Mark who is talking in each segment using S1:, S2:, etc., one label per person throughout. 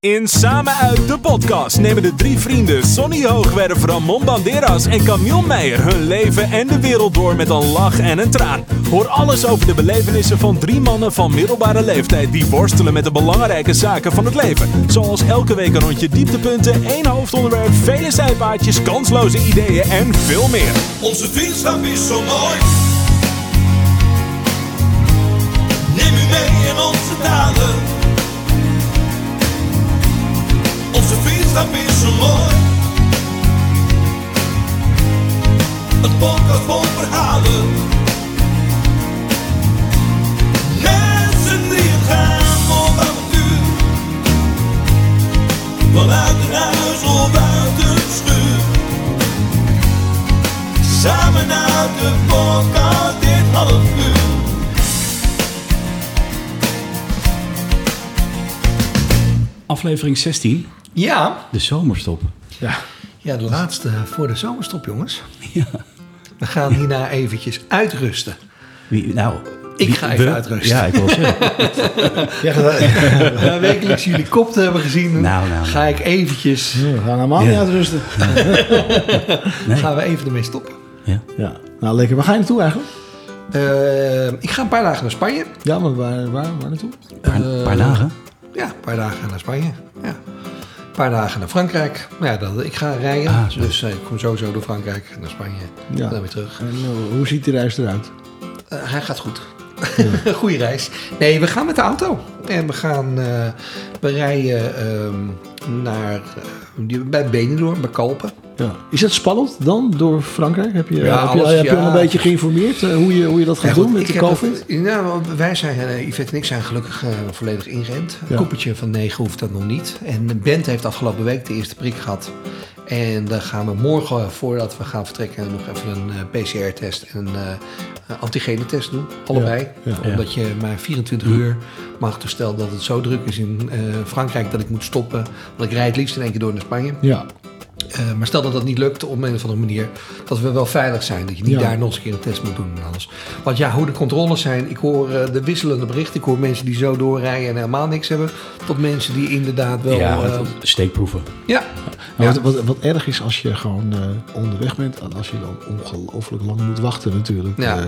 S1: In Samen uit de podcast nemen de drie vrienden Sonny Hoogwerf, Ramon Banderas en Camille Meijer hun leven en de wereld door met een lach en een traan. Hoor alles over de belevenissen van drie mannen van middelbare leeftijd die worstelen met de belangrijke zaken van het leven. Zoals elke week een rondje dieptepunten, één hoofdonderwerp, vele zijpaadjes, kansloze ideeën en veel meer.
S2: Onze vriendschap is zo mooi. Neem u mee in onze daden. Is zo mooi. Een podcast vol verhalen. Met z'n drieën gaan op avontuur. Vanuit een huis of uit een schuur. Samen uit de podcast dit half uur.
S3: Aflevering 16,
S4: Ja,
S3: de zomerstop.
S4: ja, de laatste voor de zomerstop, jongens.
S3: Ja.
S4: We gaan hierna eventjes uitrusten.
S3: Wie, nou,
S4: Ik
S3: wie-
S4: ga even
S3: we-
S4: uitrusten.
S3: Ja, ik wil zeggen.
S4: Ja, na wekelijks jullie kop te hebben gezien,
S3: Nou, nou,
S4: ga ik eventjes,
S5: We gaan helemaal
S3: Ja.
S5: niet uitrusten.
S3: Nee.
S4: gaan we even ermee stoppen.
S3: Ja.
S5: Ja. Nou, lekker. Waar ga je naartoe eigenlijk?
S4: Eh, ik ga een paar dagen naar Spanje.
S5: Ja, maar waar, waar, waar naartoe?
S3: Een paar,
S4: Eh,
S3: paar dagen.
S4: Ja, een paar dagen naar Spanje. Ja. Een paar dagen naar Frankrijk. Ja, dat, ik ga rijden.
S3: Ah,
S4: dus eh, ik kom sowieso door Frankrijk naar Spanje.
S5: Ja.
S4: En dan weer terug.
S5: En eh, hoe ziet die reis eruit?
S4: Eh, hij gaat goed. Goeie reis. Nee, we gaan met de auto. En we gaan, eh we rijden ehm, naar, eh, bij Benidorm, bij Kalpen.
S5: Ja. Is het spannend dan door Frankrijk? Heb je,
S4: Ja,
S5: heb je,
S4: alles,
S5: heb je
S4: ja.
S5: al een beetje geïnformeerd eh, hoe, je, hoe je dat gaat doen met de COVID?
S4: het- want wij zijn, eh, Yvette en ik zijn gelukkig volledig ingerend. Een
S5: Ja.
S4: koepeltje van 9 hoeft dat nog niet. En Bent heeft afgelopen week de eerste prik gehad. En dan gaan we morgen, voordat we gaan vertrekken, nog even een eh, PCR-test en een uh, antigene-test doen. Allebei.
S5: Ja, ja.
S4: Omdat je maar 24 uur mag. Dus stel dat het zo druk is in eh, Frankrijk dat ik moet stoppen. Want ik rijd het liefst in één keer door naar Spanje.
S5: Ja.
S4: Eh, maar stel dat dat niet lukt op een of andere manier, dat we wel veilig zijn. Dat je niet
S5: Ja.
S4: daar nog eens een keer een test moet doen en alles. Want ja, hoe de controles zijn, ik hoor eh, de wisselende berichten. Ik hoor mensen die zo doorrijden en helemaal niks hebben. Tot mensen die inderdaad wel.
S3: ja,
S4: eh,
S3: steekproeven.
S4: ja.
S5: Wat, wat, wat erg is als je gewoon eh, onderweg bent en als je dan ongelooflijk lang moet wachten natuurlijk.
S4: Ja.
S5: Eh,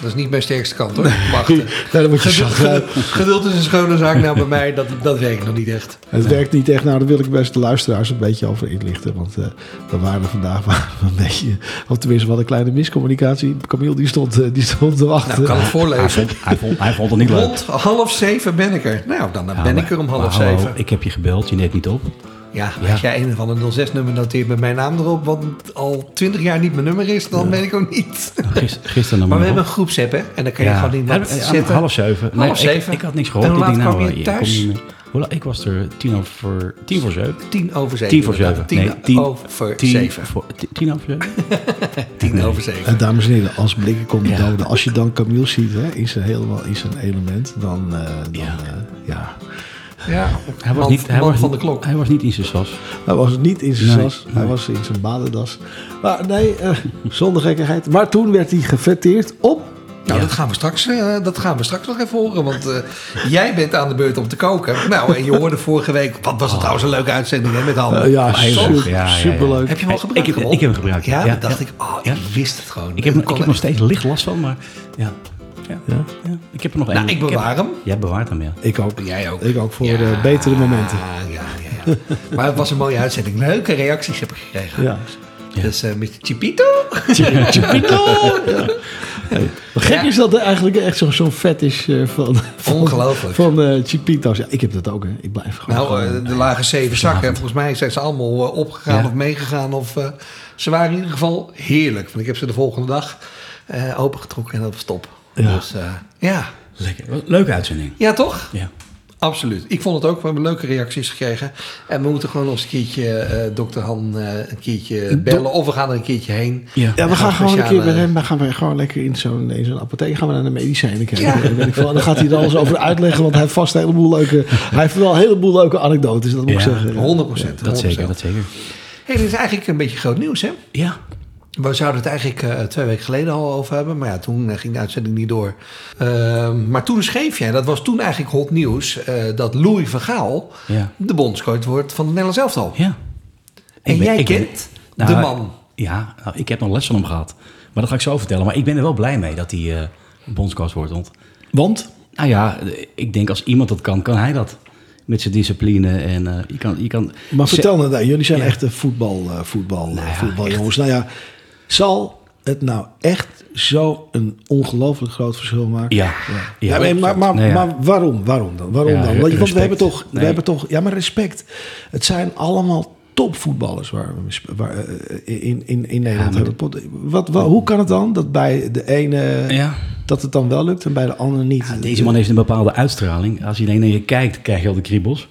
S4: Dat is niet mijn sterkste kant hoor. Wachten.
S5: nee, dan moet je
S4: Geduld, geduld, geduld is een schone zaak. Nou, bij mij, dat, dat werkt nog niet echt.
S5: Het werkt niet echt. Nou, daar wil ik best de luisteraars een beetje over inlichten. Want eh we waren er vandaag waren we een beetje... Of tenminste, wat een kleine miscommunicatie. Camille die stond, eh, die stond te wachten.
S4: Nou, kan het voorlezen.
S3: hij, vond, hij vond het niet leuk.
S4: Rond half zeven ben ik er. Nou, dan
S3: Ja,
S4: ben
S3: maar-
S4: ik er om
S3: maar
S4: half
S3: hallo,
S4: zeven.
S3: Ik heb je gebeld, je neemt niet op.
S4: Ja,
S3: Ja.
S4: als jij een van de 06-nummer noteert met mijn naam erop, wat al 20 jaar niet mijn nummer is, dan weet ik ook niet.
S3: Gister, gisteren nog
S4: Maar we
S3: maar
S4: hebben een groepsapp, hè? En dan kan je gewoon in zetten.
S3: Half zeven.
S4: Half
S3: ik-
S4: zeven.
S3: Ik, had niks
S4: En
S3: gehoord. Ik
S4: laat
S3: denk,
S4: kwam
S3: nou,
S4: je thuis?
S3: Hoe Ik was er tien over, tien voor zeven.
S4: Tien over zeven.
S3: Tien voor zeven.
S4: Tien
S3: Nee, tien
S4: over
S3: tien
S4: zeven.
S3: voor- ti- Tien over zeven?
S4: Tien over zeven.
S5: En dames en heren, als blikken komt de
S3: Ja.
S5: doden. Als je dan Camille ziet hè, in, zijn helemaal, in zijn element, dan, eh, dan
S3: Ja.
S5: eh, ja.
S4: Ja,
S3: Hij was
S4: man,
S3: niet, hij
S4: man
S3: was
S4: van de klok.
S3: Hij was niet in zijn sas.
S5: Hij was niet in zijn
S3: Nee,
S5: sas, hij
S3: nee.
S5: was in zijn badendas. Maar nee, eh, zonder gekkigheid. Maar toen werd hij gefeteerd op...
S4: Nou, dat, gaan we straks, eh, dat gaan we straks nog even horen. Want eh, jij bent aan de beurt om te koken. Nou, en je hoorde vorige week... Wat was het trouwens een leuke uitzending hè, met handen.
S5: eh, ja, super.
S3: Ja,
S5: superleuk.
S4: Heb je hem al gebruikt?
S3: Ik ik heb hem gebruikt,
S4: Ja,
S3: ja.
S4: dacht ik, oh,
S3: Ja.
S4: ik wist het gewoon.
S3: Ik heb, ik heb nog steeds licht last van, maar ja. Ja,
S5: Ja?
S3: ja. Ik heb er nog
S4: Nou,
S3: één.
S4: ik
S3: heb-
S4: bewaar hem.
S3: Jij bewaart hem, ja.
S5: Ik ook.
S4: Jij ook.
S5: Ik ook voor
S4: Ja.
S5: de betere momenten.
S4: Ja, ja, ja. ja. maar het was een mooie uitzending. Leuke reacties heb ik gekregen.
S5: Ja.
S4: Dus eh met Chipito.
S5: Chipito! Hey, gek
S4: Ja.
S5: is dat er eigenlijk echt zo'n zo'n fetish eh, van, van,
S4: Ongelooflijk.
S5: van eh, Chipito's. Ja, ik heb dat ook, hè. Ik blijf gewoon...
S4: Nou,
S5: gewoon-
S4: eh, de lage zeven zakken. Volgens mij zijn ze allemaal eh, opgegaan
S3: Ja.
S4: of meegegaan. Of, eh, ze waren in ieder geval heerlijk. Want ik heb ze de volgende dag eh, opengetrokken en dat was top.
S5: Ja.
S4: Dus eh, ja.
S3: Lekker. Leuke uitzending.
S4: Ja, toch?
S3: Ja.
S4: Absoluut. Ik vond het ook. We hebben leuke reacties gekregen. En we moeten gewoon nog eens een keertje eh dokter Han eh, een keertje bellen. Of we gaan er een keertje heen.
S3: Ja.
S5: Ja, we gaan gewoon een keer bij hem, dan gaan we gewoon lekker in zo'n in zo'n apotheek gaan we naar de medicijnen kijken.
S4: Ja.
S5: En ik dan gaat hij er alles over uitleggen, want hij heeft vast een heleboel leuke, hij heeft wel een heleboel leuke anekdotes, dat moet ik zeggen.
S4: 100 procent.
S3: Dat zeker, dat zeker.
S4: Hey, dit is eigenlijk een beetje groot nieuws, hè?
S3: Ja.
S4: We zouden het eigenlijk eh, twee weken geleden al over hebben. Maar ja, toen eh, ging de uitzending niet door. Ehm, maar toen schreef jij, dat was toen eigenlijk hot nieuws... eh, dat Louis van Gaal
S3: Ja.
S4: de bondscoach wordt van het Nederlands elftal.
S3: Ja.
S4: En
S3: ben-
S4: jij
S3: ben-
S4: kent
S3: Nou,
S4: de man.
S3: Ja, nou, ik heb nog les van hem gehad. Maar dat ga ik zo vertellen. Maar ik ben er wel blij mee dat hij eh bondscoach wordt. Want,
S5: Want?
S3: nou ja, ik denk als iemand dat kan, kan hij dat. Met zijn discipline. En eh, je kan... Je kan
S5: Maar vertel nou, nou, jullie zijn
S3: Ja.
S5: echte voetbal, eh, voetbal,
S3: Nou ja,
S5: voetbaljongens. Nou ja, zal het nou echt zo een ongelooflijk groot verschil maken?
S3: Ja.
S5: Ja,
S3: Ja.
S5: maar, maar, maar,
S3: Nee, ja.
S5: maar waarom? Waarom dan? Waarom
S3: Ja,
S5: dan? Want, we hebben toch, we hebben toch, ja, maar respect. Het zijn allemaal topvoetballers waar we waar, eh, in, in, in Nederland hebben. Wat, wat, hoe kan het dan dat bij de ene dat het dan wel lukt en bij de andere niet?
S3: Deze man heeft een bepaalde uitstraling. Als je alleen naar je kijkt, krijg je al de kriebels.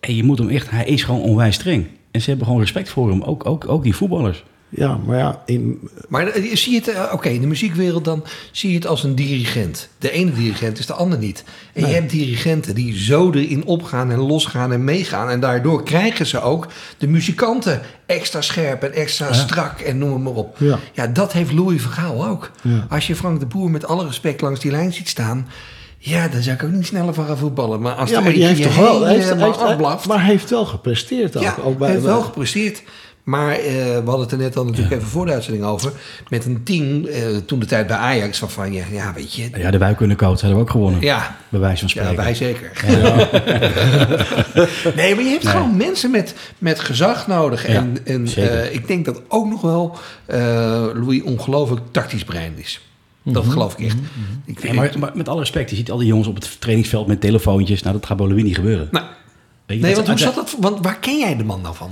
S3: En je moet hem echt... Hij is gewoon onwijs streng. En ze hebben gewoon respect voor hem. Ook, ook, ook die voetballers.
S5: Ja, maar ja, in,
S4: Maar eh, zie je het, eh, oké, in de muziekwereld dan zie je het als een dirigent. De ene dirigent is de ander niet. En je hebt dirigenten die zo erin opgaan en losgaan en meegaan. En daardoor krijgen ze ook de muzikanten extra scherp en extra strak en noem het maar op.
S5: Ja.
S4: Ja, dat heeft Louis van Gaal ook.
S5: Ja.
S4: Als je Frank de Boer met alle respect langs die lijn ziet staan... Ja, dan zou ik ook niet sneller van gaan voetballen. Maar als
S5: ja, maar die heeft toch wel, heeft, maar hij heeft wel gepresteerd ook.
S4: Ja,
S5: ook
S4: hij heeft wel gepresteerd. Maar eh, we hadden het er net al natuurlijk even voor de uitzending over. Met een team, eh, toen de tijd bij Ajax, waarvan je, ja, weet je...
S3: Ja, de Wijkundecoach hadden we ook gewonnen.
S4: Ja,
S3: Bij wijze van spreken.
S4: ja wij zeker. nee, maar je hebt gewoon mensen met, met gezag nodig.
S3: Ja,
S4: en en eh, ik denk dat ook nog wel Louis ongelooflijk tactisch brein is. Dat geloof ik echt. Ik,
S3: Nee, maar, maar met alle respect, je ziet al die jongens op het trainingsveld met telefoontjes. Nou, dat gaat bij Louis niet gebeuren.
S4: Nou,
S3: Weet je,
S4: nee,
S3: dat-
S4: want hoe zat dat? Want waar ken jij de man nou van?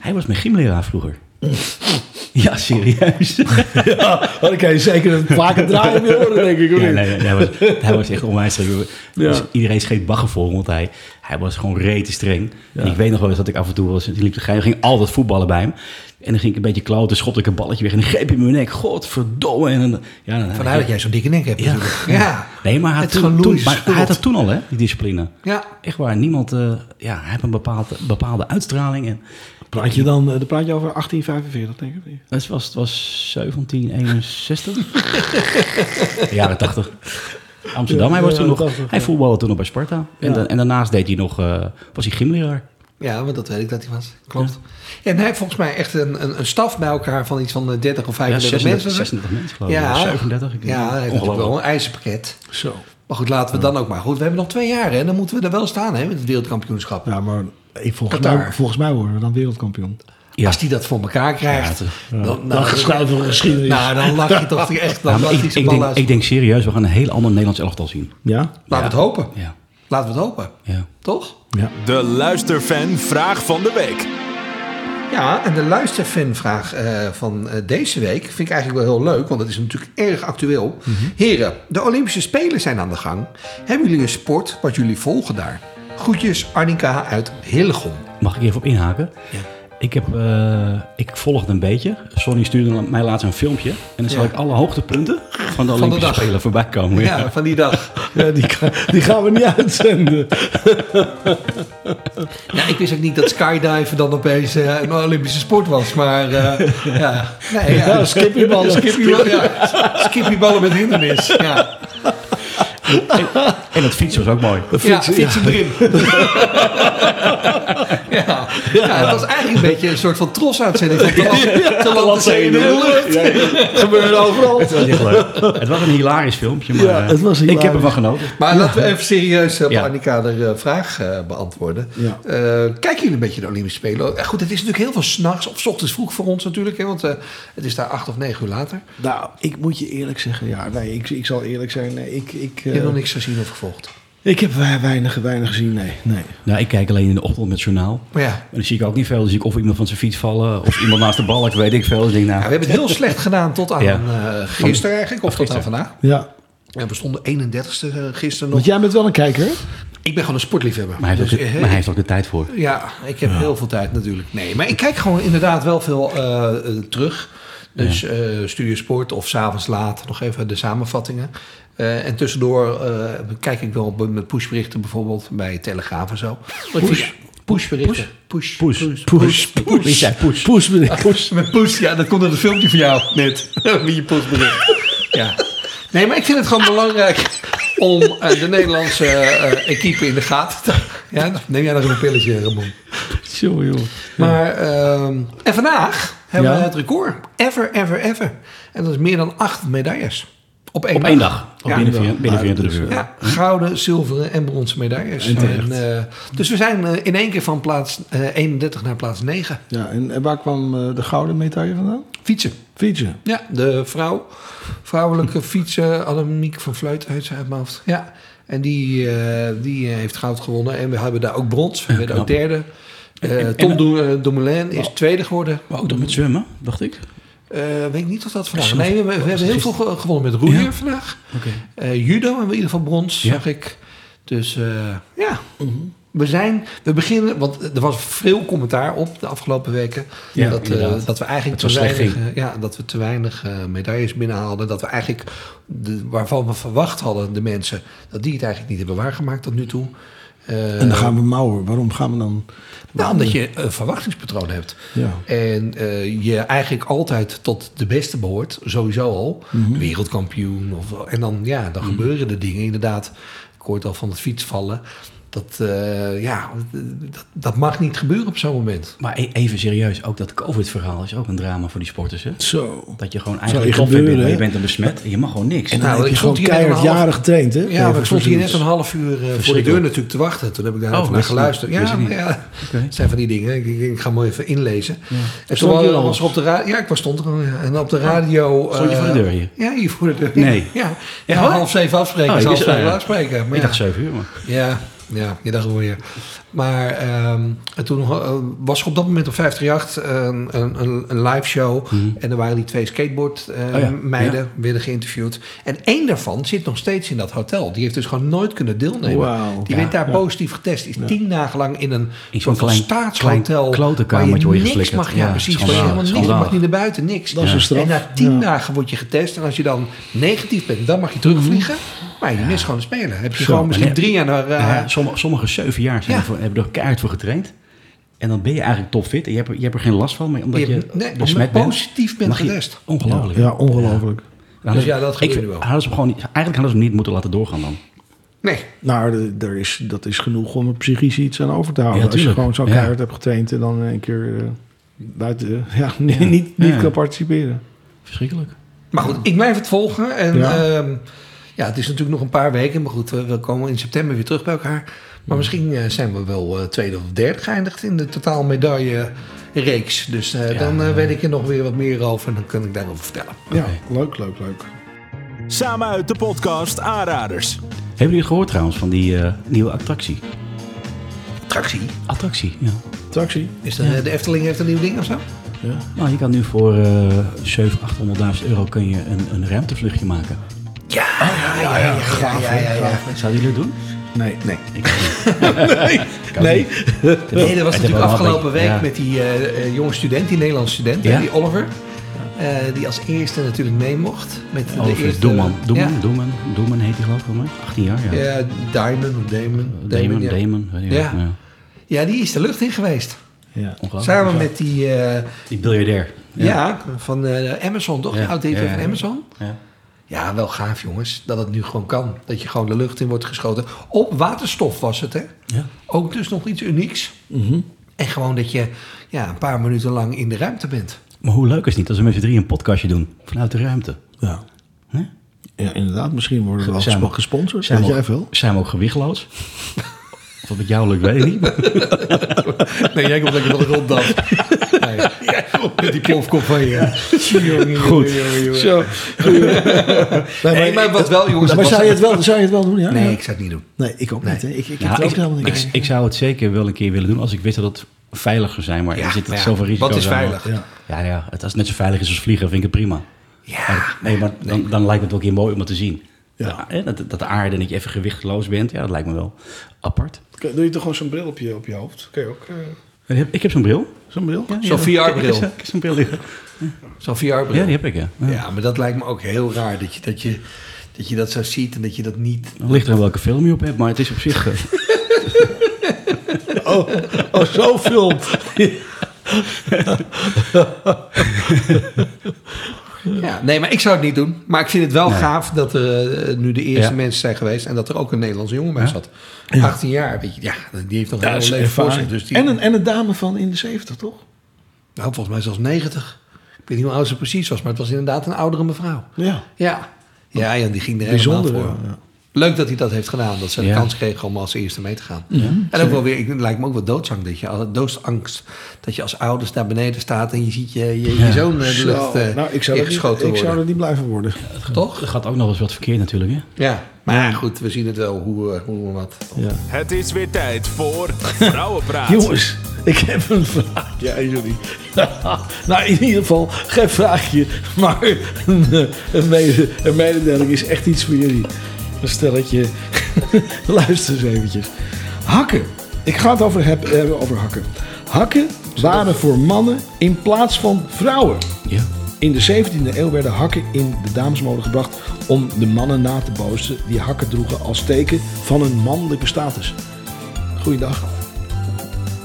S3: Hij was mijn gymleraar vroeger. ja, serieus.
S5: Ja, oh, dan kan je zeker een vaker draaien weer horen, denk ik.
S3: Ja, nee, nee, hij, was, hij was echt onwijs.
S5: Ja.
S3: Dus iedereen scheet bagger voor, want hij, hij was gewoon rete streng. En ik weet nog wel eens dat ik af en toe was, die liep te gein, ging altijd voetballen bij hem. En dan ging ik een beetje kloten, schopte ik een balletje weg en dan greep hij mijn nek. Godverdomme. En dan, ja, dan,
S4: Vandaar dat jij zo'n dikke nek hebt
S3: Ja.
S4: natuurlijk. Ja.
S3: Nee, maar hij had,
S4: Het
S3: toen,
S4: gewoon
S3: toen, maar hij had dat toen al, hè, die discipline.
S4: Ja.
S3: Echt waar, niemand, eh, ja, hij heeft een bepaalde, bepaalde uitstraling. En
S5: Praat je dan, eh, dan praat je over 1845, denk ik.
S3: het was, het was 1761. Jaren 80. Amsterdam, hij was
S5: Ja,
S3: toen nog,
S5: jaren 80,
S3: hij
S5: ja.
S3: voetbalde toen nog bij Sparta. En,
S5: Ja.
S3: da- en daarnaast deed hij nog, eh, was hij gymleraar.
S4: Ja, want dat weet ik dat hij was. Klopt. En hij heeft volgens mij echt een, een, een staf bij elkaar van iets van eh, 30 of
S3: Ja,
S4: 35
S3: 36,
S4: mensen.
S3: 36 mensen geloof ik.
S4: Ja,
S3: 37. ik-
S4: Ja, hij heeft wel een ijzerpakket.
S5: Zo.
S4: Maar goed, laten we dan ook maar. Goed, we hebben nog twee jaar en dan moeten we er wel staan hè, met het wereldkampioenschap.
S5: Ja, maar ik, volgens,
S4: Qatar.
S5: mij, volgens mij worden we dan wereldkampioen.
S3: Ja.
S4: Als die dat voor elkaar krijgt,
S3: Ja,
S4: dan,
S5: Dan
S4: nou,
S5: we geschiedenis.
S4: nou, dan lach je toch echt. Dan
S3: ik, ik, denk, ik denk serieus, we gaan een heel ander Nederlands elftal zien.
S5: Ja?
S4: Laten we het hopen.
S3: Ja,
S4: Laten we het hopen.
S3: ja.
S4: Toch?
S5: Ja.
S1: De luisterfan vraag van de week.
S4: Ja, en de luisterfanvraag eh van eh, deze week vind ik eigenlijk wel heel leuk, want het is natuurlijk erg actueel. Heren, de Olympische Spelen zijn aan de gang. Hebben jullie een sport wat jullie volgen daar? Groetjes, Arnika uit Hillegom.
S3: Mag ik even op inhaken?
S4: Ja.
S3: Ik, heb, eh, ik volg het een beetje. Sonny stuurde mij laatst een filmpje. En dan zal
S4: Ja.
S3: ik alle hoogtepunten van de Olympische. Spelen voorbij komen.
S4: Ja, van die dag.
S5: Ja, die, die gaan we niet uitzenden.
S4: Ja, ik wist ook niet dat skydiven dan opeens eh, een Olympische sport was, maar eh, ja. Nee, ja.
S5: Skippyballen.
S4: Skippyballen, ja. Skippyballen met hindernis. Ja,
S3: En het fietsen was ook mooi.
S4: ja fietsen erin. Ja. het was eigenlijk een beetje een soort van trosuitzending van te land, in de lucht.
S5: Gebeurde overal.
S3: Het was echt leuk. Het was een hilarisch filmpje, maar
S5: Ja,
S3: eh,
S5: het was
S3: ik heb
S5: hilarisch.
S3: ervan genoten.
S4: Maar laten we even serieus op
S3: Ja.
S4: Annika de eh, vraag eh, beantwoorden.
S5: Ja.
S4: Eh, kijken jullie een beetje de Olympische Spelen? Eh, goed, het is natuurlijk heel veel s'nachts of 's ochtends vroeg voor ons natuurlijk. Hè, want eh, het is daar acht of negen uur later.
S5: Nou, ik moet je eerlijk zeggen. Ja, nee, ik, ik zal eerlijk zijn. Nee, ik, ik,
S4: Je
S5: eh,
S4: hebt nog niks gezien of gevolgd.
S5: Ik heb wei- weinig, weinig gezien. Nee, nee.
S3: Nou, ik kijk alleen in de ochtend met het journaal.
S4: Maar ja,
S3: En dan zie ik ook niet veel. Dan zie ik of iemand van zijn fiets vallen. Of iemand naast de balk, weet ik veel. Dus denk, nou,
S4: Ja, we hebben het heel slecht gedaan tot aan
S3: Ja.
S4: eh, gisteren eigenlijk, of tot aan vandaag.
S5: Ja,
S4: En we stonden 31ste eh, gisteren nog.
S5: want jij bent wel een kijker.
S4: Ik ben gewoon een sportliefhebber.
S3: maar hij heeft,
S4: Dus,
S3: ook, de,
S4: eh,
S3: maar hij heeft ook de tijd voor.
S4: Ja, ik heb heel veel tijd natuurlijk. Nee, maar ik kijk gewoon inderdaad wel veel terug. Dus eh Studio Sport of s'avonds laat nog even de samenvattingen. Eh, en tussendoor eh, kijk ik wel op- met pushberichten bijvoorbeeld bij Telegraaf en zo. Vind- Pushberichten. Push.
S3: Poes.
S5: Push.
S3: Wie zei poes?
S5: Poes bericht.
S4: Push. Met push. Ja, dat komt uit een filmpje van jou net. Wie je pushbericht. Ja. Nee, maar ik vind het gewoon belangrijk om eh, de Nederlandse eh, equipe in de gaten te Ja, neem jij nog een pilletje, Ramon.
S5: Jongen, jongen.
S4: Maar, ehm, en vandaag hebben
S5: Ja.
S4: we het record. Ever, ever, ever. En dat is meer dan acht medailles. Op één
S3: Op één dag. Op
S4: Ja.
S3: binnen, vier- binnen 24 uur.
S4: Ja, gouden, zilveren en bronzen medailles.
S5: En
S4: eh, dus we zijn eh, in één keer van plaats eh, 31 naar plaats 9.
S5: Ja, en, waar kwam eh, de gouden medaille vandaan?
S4: Fietsen.
S5: Fietsen.
S4: Ja, de vrouw, vrouwelijke fietsen, Annemiek van Vleuten uit zijn hoofd. Ja, en die, eh, die eh, heeft goud gewonnen. En we hebben daar ook brons. We werden ook derde. Eh,
S3: en-
S4: Tom eh, Dumoulin is tweede geworden.
S3: Maar ook nog met zwemmen, dacht ik.
S4: Eh, weet ik niet of dat vandaag... Nee, we, we hebben heel veel ge- gewonnen met roeien
S3: Ja.
S4: vandaag. Eh, judo hebben we in ieder geval brons,
S3: Ja.
S4: zag ik. Dus eh, ja, we zijn... We beginnen... Want er was veel commentaar op de afgelopen weken.
S3: Ja,
S4: dat, dat we eigenlijk te weinig, ja, dat we te weinig medailles binnenhaalden. Dat we eigenlijk... De, waarvan we verwacht hadden, de mensen... dat die het eigenlijk niet hebben waargemaakt tot nu toe. Eh,
S5: En dan gaan we mouwen. Waarom gaan we dan...
S4: nou, omdat je een verwachtingspatroon hebt.
S5: Ja.
S4: En eh, je eigenlijk altijd tot de beste behoort, sowieso al. Wereldkampioen. Of, en dan, ja, dan gebeuren er dingen. Inderdaad, ik hoorde al van het fietsvallen. Dat, eh, ja, dat, dat mag niet gebeuren op zo'n moment.
S3: Maar e- even serieus, ook dat COVID-verhaal is ook een drama voor die sporters. Hè?
S5: Zo.
S3: Dat je gewoon
S5: je
S3: eigenlijk
S5: gebeuren,
S3: bent, maar je bent dan besmet en je mag gewoon niks.
S5: En dan
S4: Nou,
S5: heb
S4: ik
S5: je
S4: stond
S5: gewoon
S4: hier net
S5: keihard
S4: een
S5: jaren getraind, hè?
S4: Ja, maar ik stond hier net een half uur eh, voor de deur natuurlijk te wachten. Toen heb ik daar
S3: Oh,
S4: even naar
S3: je
S4: geluisterd. Ja,
S3: je
S4: ja,
S3: Oké.
S4: het zijn van die dingen. Ik, ik, ik ga mooi even inlezen. En toen
S5: Stond je al?
S4: was er op de radio... Ja, ik was stond er al. ja. En op de radio...
S3: Stond je voor de
S4: eh,
S3: deur hier?
S4: Ja, hier voor de deur.
S3: Nee.
S4: Ja,
S3: Ja,
S4: ja
S3: hoor.
S4: half zeven afspreken. Half zeven
S3: oh, ja.
S4: afspreken. Maar
S3: Ik
S4: ja.
S3: dacht 7 uur, maar...
S4: Ja, ja, je dacht je. Maar ehm, en toen eh, was er op dat moment op 538 een, een, een, een live show. En er waren die twee skateboard eh,
S3: Mhm. Oh ja,
S4: meiden
S3: ja.
S4: werden geïnterviewd. En één daarvan zit nog steeds in dat hotel. Die heeft dus gewoon nooit kunnen deelnemen. Die
S3: Ja,
S4: werd daar
S5: ja.
S4: positief getest. Is tien dagen lang in een
S3: In zo'n
S4: soort van
S3: klein-
S4: staatshotel.
S3: klein
S4: waar je niks mag. Ja,
S3: Ja,
S4: precies. Waar je
S3: schandalig,
S4: helemaal niks mag niet naar buiten, niks.
S5: Dat is een straf.
S4: En na tien
S5: Ja.
S4: dagen word je getest. En als je dan negatief bent, dan mag je terugvliegen. Maar je mist gewoon de spelen. Heb je
S3: Zo,
S4: gewoon misschien
S3: en-
S4: drie jaar naar... eh,
S3: Ja, sommige, sommige zeven jaar zijn
S4: Ja.
S3: ervoor- hebben er keihard voor getraind. En dan ben je eigenlijk topfit. En je hebt, er- je hebt er geen last van, maar omdat je,
S4: Je hebt- nee,
S3: besmet
S4: omdat
S3: bent.
S4: positief bent
S3: mag je-
S4: getest.
S3: Ongelooflijk.
S5: Ja, ongelooflijk.
S4: Dus ja, dat gebeurde wel.
S3: Hadden ze hem gewoon niet, eigenlijk hadden ze hem niet moeten laten doorgaan dan.
S4: Nee.
S5: Nou, de- er is, dat is genoeg om er psychisch iets aan over te houden.
S3: Ja,
S5: Als je gewoon zo
S3: Ja.
S5: keihard hebt getraind en dan een keer eh, buiten, ja, niet, niet, niet
S3: Ja.
S5: kan participeren.
S3: Verschrikkelijk.
S4: Maar goed, ik blijf het volgen. En
S5: Ja.
S4: Ja. het is natuurlijk nog een paar weken. Maar goed, we, komen in september weer terug bij elkaar. Maar misschien eh, zijn we wel eh, tweede of derde geëindigd in de totaal medaille reeks. Dus eh,
S3: Ja.
S4: dan weet ik er nog weer wat meer over. En dan kan ik daarover vertellen.
S5: Ja, leuk, leuk, leuk.
S1: Samen uit de podcast Aanraders.
S3: Hebben jullie gehoord trouwens van die eh, nieuwe attractie?
S4: Attractie.
S3: Attractie, ja.
S5: Taxi.
S4: Is eh, de Efteling heeft een nieuw ding of zo?
S5: Ja.
S3: Nou, je kan nu voor eh 700.000, 800.000 euro kun je een, een ruimtevluchtje maken.
S4: Ja, ja, ja, ja, ja, ja, ja, ja.
S3: Zouden jullie het doen?
S5: Nee, nee.
S3: Ik niet.
S5: Nee.
S4: Nee, dat was natuurlijk afgelopen week met die eh, eh, jonge student, die Nederlandse student,
S3: Ja.
S4: die Oliver. eh, die als eerste natuurlijk mee mocht. Met de
S3: Over
S4: eerste,
S3: Doeman. Doeman,
S4: Ja,
S3: Doeman, Doeman heet hij geloof ik, volgens mij. 18 jaar, ja.
S4: ja, Diamond of Damon.
S3: Damon,
S4: ja.
S3: Damon. weet je
S4: Ja.
S3: ja.
S4: Ja, die is de lucht in geweest.
S5: Ja.
S3: Ongelooflijk.
S4: Samen met die, eh,
S3: Die biljardair.
S4: ja. van eh, Amazon, toch? Oud-DV
S3: Ja, ja,
S4: van. Amazon.
S3: Ja.
S4: Ja, wel gaaf jongens, dat het nu gewoon kan. Dat je gewoon de lucht in wordt geschoten. Op waterstof was het, hè?
S3: Ja.
S4: Ook dus nog iets unieks. En gewoon dat je ja, een paar minuten lang in de ruimte bent.
S3: Maar hoe leuk is het niet als we met z'n drieën een podcastje doen vanuit de ruimte?
S5: Ja.
S3: Hè?
S5: ja, inderdaad. Misschien worden we wel
S3: Zijn we-
S5: gespo- gesponsord.
S3: Zijn we
S5: jij
S3: ook-
S5: veel?
S3: Zijn we ook gewichtloos? of het met jou lukt, weet ik niet.
S4: Nee, jij komt lekker van de grond af. Nee, met die plofkop van je.
S3: Goed.
S5: Zo.
S4: Nee, maar wat wel, jongens.
S5: Maar
S4: dat
S5: zou je, het wel, zou je het wel doen? Ja?
S4: Nee, ik zou het niet doen.
S5: Nee, ik ook niet. Hè. Ik, ik heb
S3: Ja,
S5: het ook
S3: ik,
S5: helemaal niet.
S3: ik, ik zou het zeker wel een keer willen doen als ik wist dat het veiliger zijn. Maar
S4: Ja,
S3: er zit
S4: maar ja,
S3: zoveel risico's
S4: wat is veilig?
S5: Ja.
S3: Ja, ja, het, als het net zo veilig is als vliegen, vind ik het prima.
S4: Ja,
S3: Maar, nee, maar dan, dan lijkt het wel een keer mooi om het te zien.
S5: Ja.
S3: Dat, dat de aarde en dat je even gewichtloos bent, ja, dat lijkt me wel apart.
S5: Doe je toch gewoon zo'n bril op je, op je hoofd? Kun je ook eh,
S3: Ik heb, ik heb zo'n bril.
S5: zo'n bril?
S3: Ja,
S4: Zo'n VR-bril.
S3: Zo'n bril liggen.
S4: zo'n VR-bril.
S3: Ja, die heb ik, ja. ja.
S4: Ja, maar dat lijkt me ook heel raar. Dat je dat, je, dat, je dat zo ziet en dat je dat niet...
S3: Het ligt er aan welke film je op hebt, maar het is op zich... eh,
S5: oh, oh, zo filmt.
S4: Ja, nee, maar ik zou het niet doen. Maar ik vind het wel gaaf dat er eh, nu de eerste
S3: Ja.
S4: mensen zijn geweest... en dat er ook een Nederlandse jongen bij zat. 18 jaar, weet je. Ja, die heeft nog een
S5: is
S4: leven voor zich. Dus die,
S5: en, een, en een dame van in de 70, toch?
S4: nou, volgens mij zelfs 90. Ik weet niet hoe oud ze precies was... maar het was inderdaad een oudere mevrouw.
S5: Ja.
S4: Ja, ja, ja die ging er
S5: Bijzonder.
S4: helemaal voor.
S5: ja.
S4: Leuk dat hij dat heeft gedaan. Dat ze de
S3: Ja.
S4: kans kregen om als eerste mee te gaan. en ook wel weer, ik, het lijkt me ook wel doodsangst dat je, doodsangst dat je als ouders daar beneden staat en je ziet je, je, je zoon eh, de lucht eh,
S5: nou, ik zou, dat niet,
S4: ingeschoten
S5: ik zou
S4: worden.
S5: er niet blij van worden.
S4: Toch?
S3: Er gaat ook nog eens wat verkeerd natuurlijk, hè?
S4: Ja, maar ja, goed, we zien het wel hoe, eh, hoe wat.
S5: Ja.
S1: Het is weer tijd voor Vrouwenpraat.
S5: Jongens, ik heb een vraag. Ja, jullie. nou, in ieder geval geen vraagje, maar een, eh, een, mede, een mededeling is echt iets voor jullie. Een stelletje. Luister eens eventjes. Hakken. Ik ga het over heb- hebben over hakken. Hakken waren voor mannen in plaats van vrouwen.
S3: Ja.
S5: In de 17e eeuw werden hakken in de damesmode gebracht om de mannen na te bootsen die hakken droegen als teken van hun mannelijke status. Goeiedag.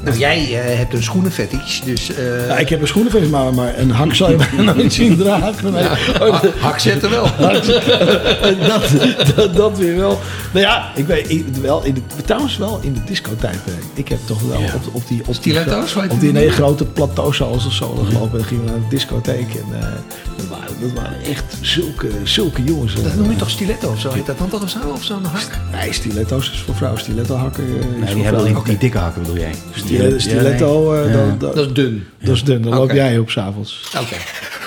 S4: Nou, jij eh, hebt een schoenenfetish, dus... eh,
S5: Ja, ik heb een schoenenvest, maar, maar een hak zou je bijna nooit zien dragen. Nee.
S4: ha- hak zetten wel.
S5: dat, dat, dat weer wel. Nou ja, ik weet ik, wel in de, trouwens wel in de discotijdperk. Ik heb toch wel op, op die... Op die, op die
S4: niet?
S5: nee, grote plateaus zoals of zo gelopen. En gingen we naar de discotheek. En, eh, dat, waren, dat waren echt zulke, zulke jongens.
S4: Dat noem je toch stiletto of zo? Heet dat dan toch of zo? Of zo'n hak?
S5: Nee, stiletto's is voor vrouwen. Stiletto hakken eh,
S3: Nee, die hebben die, die dikke hakken, bedoel jij?
S5: Stiletto, stiletto eh,
S3: Ja.
S5: dat, dat,
S4: Dat is dun.
S5: dat is dun. Dan loop jij op s'avonds.
S4: Oké.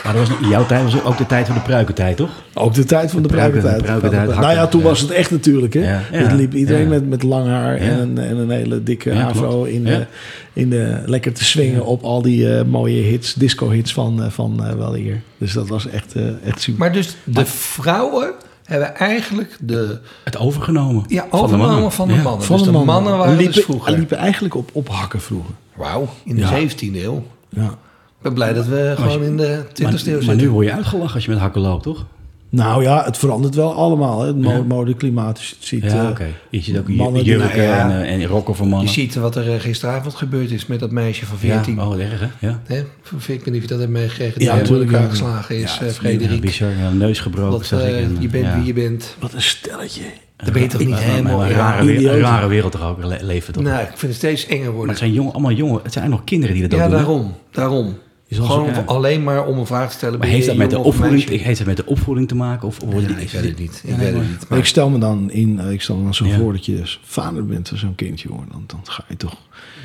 S3: Maar dat was, in jouw tijd was ook de tijd van de pruikentijd, toch?
S5: Ook de tijd van de
S3: De pruiken-
S5: pruikentijd.
S3: de pruikentijd,
S5: Nou ja, toen
S3: ja.
S5: was het echt natuurlijk. Hè?
S3: Ja, ja.
S5: Het liep iedereen
S3: Ja.
S5: met, met lang haar en,
S3: Ja.
S5: een, en een hele dikke
S3: Ja,
S5: afro in,
S3: Ja.
S5: de, in de, lekker te swingen op al die eh, mooie hits, disco-hits van, eh, van eh wel hier. Dus dat was echt, eh, echt super.
S4: Maar dus de vrouwen hebben eigenlijk de...
S3: Het overgenomen.
S4: Ja,
S3: Van de mannen.
S4: overgenomen van de
S3: Ja.
S4: mannen.
S5: van
S4: dus de mannen waren
S5: liepen,
S4: dus vroeger.
S5: liepen eigenlijk op, op hakken vroeger.
S4: Wauw, in de
S5: Ja.
S4: 17e eeuw.
S5: Ja.
S4: Ik ben blij dat we gewoon in de 20e eeuw
S3: Maar, maar
S4: zitten.
S3: nu word je uitgelachen als je met hakken loopt, toch?
S5: Nou ja, het verandert wel allemaal. Hè. Het mo-
S3: Ja.
S5: mode, klimaat. Je ziet,
S3: Ja,
S5: eh,
S3: oké. Je ziet ook
S5: mannen die-
S3: jurken
S4: Nou ja.
S3: en, eh, en rokken voor
S4: Je
S3: mannen.
S4: ziet wat er eh, gisteravond gebeurd is met dat meisje van
S3: ja,
S4: 14.
S3: oh, erg, hè? Ja.
S4: Hè? Ik weet niet of je dat hebt meegekregen.
S5: Ja,
S4: Die
S5: natuurlijk,
S4: elkaar
S5: ja.
S4: geslagen is,
S5: Ja,
S4: eh,
S3: Ja,
S4: Frederik.
S3: bizar. Ja, neus gebroken,
S4: dat
S3: zag ik. En,
S4: je bent
S3: ja.
S4: wie je bent.
S5: Wat een stelletje.
S4: Dan ben je toch niet
S3: Maar- maar-
S4: helemaal...
S3: maar Een
S4: ja,
S3: rare, wereld, rare wereld toch ook, le- leven toch?
S4: Nou, ik vind het steeds enger
S3: Maar
S4: worden.
S3: het zijn jong, allemaal jongen, het zijn nog kinderen die dat
S4: Ja,
S3: ook doen. hè?
S4: daarom. Daarom.
S3: Je
S4: Gewoon
S3: zo- ja.
S4: alleen maar om een vraag te stellen.
S3: Maar heeft
S4: je
S3: dat met de opvoeding,
S4: meisje?
S3: heeft dat met de opvoeding te maken? Of worden
S4: Ja,
S3: die-
S4: ik weet het niet. Ik
S3: Ja,
S4: weet het niet. Maar
S5: ik stel me dan in, eh, ik stel me dan zo voor dat je dus vader bent van zo'n kindje, hoor. Dan, dan ga je toch,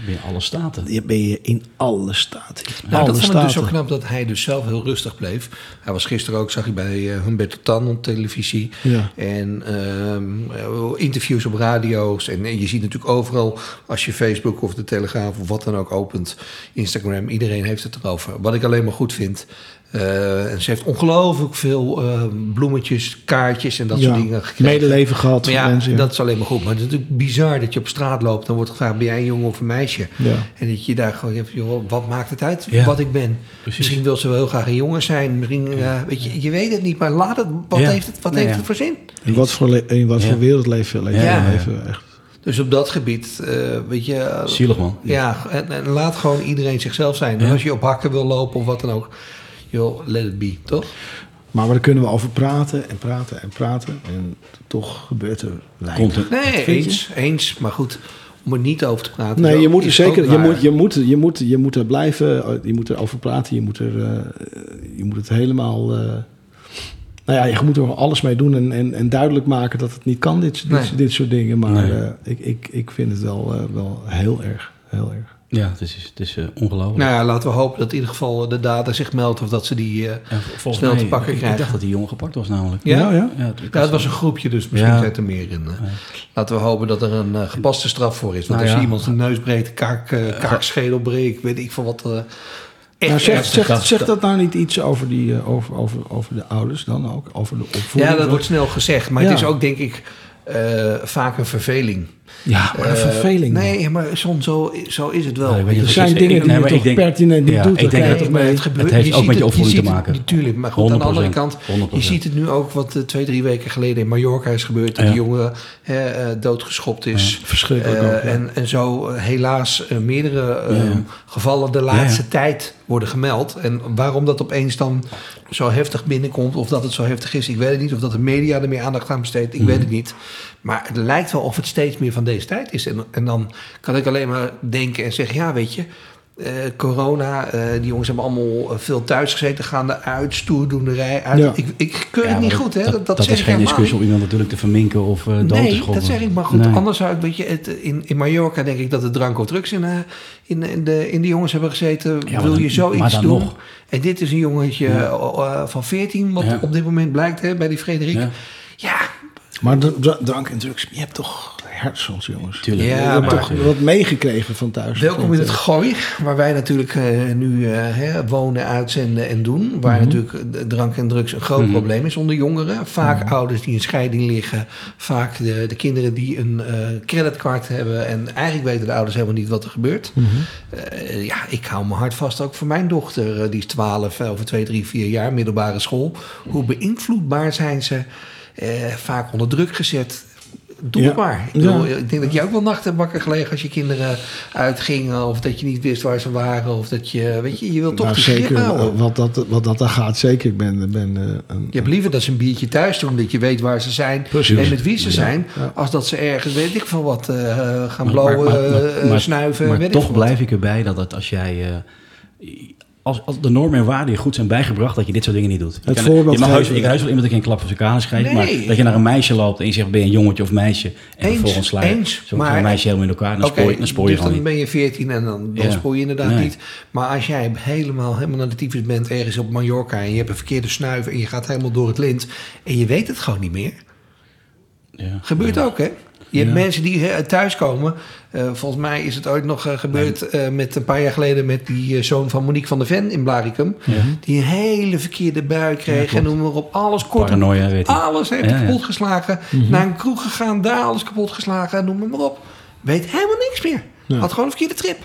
S3: Ben je alle staten?
S5: je ben je in alle staten. In
S4: Nou,
S5: alle
S4: dat vond ik dus zo
S5: staten.
S4: knap dat hij dus zelf heel rustig bleef. Hij was gisteren ook, zag ik bij eh, Humberto Tan op televisie. En ehm, eh, interviews op radio's. En, eh, je ziet natuurlijk overal, als je Facebook of de Telegraaf of wat dan ook opent, Instagram, iedereen heeft het erover. Wat ik alleen maar goed vind. eh, en ze heeft ongelooflijk veel eh, bloemetjes, kaartjes en dat
S5: Ja,
S4: soort dingen gekregen.
S5: medeleven gehad
S4: Maar
S5: van
S4: ja,
S5: mensen. ja.
S4: dat is alleen maar goed. Maar het is natuurlijk bizar dat je op straat loopt. Dan wordt gevraagd, ben jij een jongen of een meisje?
S5: Ja.
S4: En dat je daar gewoon, hebt, joh, wat maakt het uit
S3: Ja.
S4: wat ik ben?
S3: Precies.
S4: Misschien wil ze wel heel graag een jongen zijn. Misschien, eh, weet je, je weet het niet. Maar laat het, wat
S3: Ja.
S4: heeft het, wat
S3: Nee,
S4: heeft
S3: ja.
S4: het voor zin?
S5: In wat voor, in wat
S3: Ja.
S5: voor wereld leven we leven echt.
S4: Dus op dat gebied, eh, weet je... eh,
S3: Zielig, man.
S4: Ja, en, en laat gewoon iedereen zichzelf zijn. En als je op hakken wil lopen of wat dan ook... joh, let it be, toch?
S5: Maar daar kunnen we over praten en praten en praten. En toch gebeurt er weinig.
S4: Nee, eens, eens. Maar goed, om er niet over te praten...
S5: Nee, je moet er zeker, je moet, je, moet, je, moet, je moet er blijven, je moet erover praten, je moet, er, eh, je moet het helemaal, eh, nou ja, je moet er alles mee doen en, en, en duidelijk maken dat het niet kan, dit, dit,
S4: Nee.
S5: dit soort dingen. Maar
S3: Nee.
S5: eh, ik, ik, ik vind het wel, eh, wel heel erg, heel erg.
S3: Ja, het is, het is eh, ongelooflijk.
S4: Nou ja, laten we hopen dat in ieder geval de dader zich meldt... of dat ze die... eh, snel
S3: mij,
S4: te pakken
S3: ik, ik
S4: krijgen.
S3: dacht dat die jongen gepakt was namelijk.
S4: Ja?
S5: ja. ja.
S3: Ja, het,
S4: Ja, het was een groepje, dus misschien
S3: Ja.
S4: zit er meer in. Laten we hopen dat er een eh, gepaste straf voor is. Want
S3: Nou
S4: als je
S3: ja.
S4: iemand zijn neus breekt, kaak, kaakschedel breekt, weet ik van wat. Echt
S5: Nou, zeg,
S4: ernstig.
S5: zeg, zeg dat nou niet iets over, die, eh, over, over, over de ouders dan ook? Over de opvoeding?
S4: ja, dat wordt snel gezegd. Maar
S5: Ja.
S4: het is ook, denk ik, eh, vaak een verveling.
S5: Ja, maar een
S4: Eh,
S5: verveling.
S4: Nee, maar zo, zo is het wel.
S3: Weet
S5: Er zijn dingen die
S3: nee,
S5: je toch
S3: ik denk-
S5: pertinent niet
S3: ja,
S5: doet.
S3: ik denk dat
S5: mee.
S4: het gebeurt.
S3: Het heeft
S4: je
S3: ook met je
S4: het-
S3: opvoeding te
S4: het-
S3: maken.
S4: Natuurlijk, maar goed, aan de andere
S3: 100%,
S4: kant,
S3: 100%.
S4: je ziet het nu ook wat eh, twee, drie weken geleden in Mallorca is gebeurd. Dat
S3: Ja.
S4: die jongen hè, eh, doodgeschopt is.
S5: Verschrikkelijk ook,
S4: en, en zo helaas meerdere gevallen de laatste tijd worden gemeld. En waarom dat opeens dan zo heftig binnenkomt, of dat het zo heftig is, ik weet het niet. Of dat de media er meer aandacht aan besteedt, ik
S3: Mhm.
S4: weet het niet. Maar het lijkt wel of het steeds meer van deze tijd is. En, en dan kan ik alleen maar denken en zeggen, ja weet je... eh, corona, eh, die jongens hebben allemaal eh, veel thuis gezeten, gaan eruit, stoerdoenerij uit.
S5: Ja.
S4: Ik, ik keur
S3: Ja,
S4: het niet goed, hè?
S3: Dat,
S4: Dat,
S3: is geen
S4: niet.
S3: om iemand natuurlijk te verminken of eh dood te
S4: Nee,
S3: schoppen.
S4: dat zeg ik maar goed.
S3: Nee.
S4: Anders zou ik, weet je, het, in, in Mallorca denk ik dat de drank of drugs in, eh, in, in, de, in de jongens hebben gezeten.
S3: maar
S4: Wil
S3: dan-
S4: je zoiets doen?
S3: nog.
S4: En dit is een jongetje van 14, wat
S3: Ja.
S4: op dit moment blijkt hè, bij die Frederik.
S3: Ja.
S4: Ja,
S5: Maar drank en drugs, je hebt toch hersens, jongens.
S3: Tuurlijk.
S4: Ja,
S5: je hebt
S4: maar-
S5: toch wat meegekregen van thuis.
S4: welkom in het gooi, waar wij natuurlijk eh, nu eh, hè, wonen, uitzenden en doen. Waar natuurlijk de drank en drugs een groot probleem is onder jongeren. Vaak ouders die in scheiding liggen. Vaak de, de kinderen die een eh, creditcard hebben. En eigenlijk weten de ouders helemaal niet wat er gebeurt. Eh, ja, ik hou mijn hart vast ook voor mijn dochter. die is 12, eh, over 2, 3, 4 jaar, middelbare school. Hoe beïnvloedbaar zijn ze? eh, vaak onder druk gezet. Doe
S5: Ja.
S4: het maar. Ik,
S5: Ja.
S4: bedoel, ik denk dat jij ook wel nachten wakker gelegen als je kinderen uitgingen. Of dat je niet wist waar ze waren. Of dat je, weet je, je wilt toch
S5: Nou,
S4: die
S5: zeker,
S4: houden.
S5: wat dat, wat dat dan gaat, zeker. Ik ben, ben eh, een,
S4: Je hebt liever dat ze een biertje thuis doen, dat je weet waar ze zijn
S5: Precies.
S4: en met wie ze
S5: Ja,
S4: zijn,
S5: ja.
S4: als dat ze ergens, weet ik van wat, eh, gaan
S3: Maar-
S4: blowen,
S3: maar- maar-
S4: eh,
S3: maar-
S4: snuiven,
S3: Maar
S4: weet ik
S3: toch blijf ik erbij dat het als jij... eh, als, als de normen en waarden je goed zijn bijgebracht, dat je dit soort dingen niet doet. Je
S5: Het
S3: kan,
S5: voorbeeld
S3: je mag je kan heus wel iemand een een klap voor zijn kanus geven,
S4: Nee.
S3: maar dat je naar een meisje loopt en je zegt ben je een jongetje of meisje en vervolgens sla je
S4: eens,
S3: zo'n
S4: maar-
S3: zo'n meisje helemaal in elkaar, dan,
S4: Oké,
S3: spoor je, dan spoor je
S4: dus dan
S3: niet.
S4: ben je 14 en dan, dan
S3: Ja.
S4: spoor je inderdaad
S3: Nee.
S4: niet. Maar als jij helemaal, helemaal naar de tyfus bent ergens op Mallorca en je hebt een verkeerde snuif en je gaat helemaal door het lint en je weet het gewoon niet meer.
S3: Ja.
S4: Gebeurt ook, hè? Je hebt
S3: Ja.
S4: mensen die thuiskomen. Eh, volgens mij is het ooit nog eh, gebeurd eh, met een paar jaar geleden met die zoon van Monique van der Ven in Blaricum. Die een hele verkeerde bui kreeg en noem maar op. Alles kort.
S3: Paranoia, weet.
S4: Alles heeft
S3: Ja,
S4: hij
S3: ja.
S4: kapot geslagen. Naar een kroeg gegaan, daar alles kapot geslagen. Noem maar op. Weet helemaal niks meer. Had gewoon een verkeerde trip.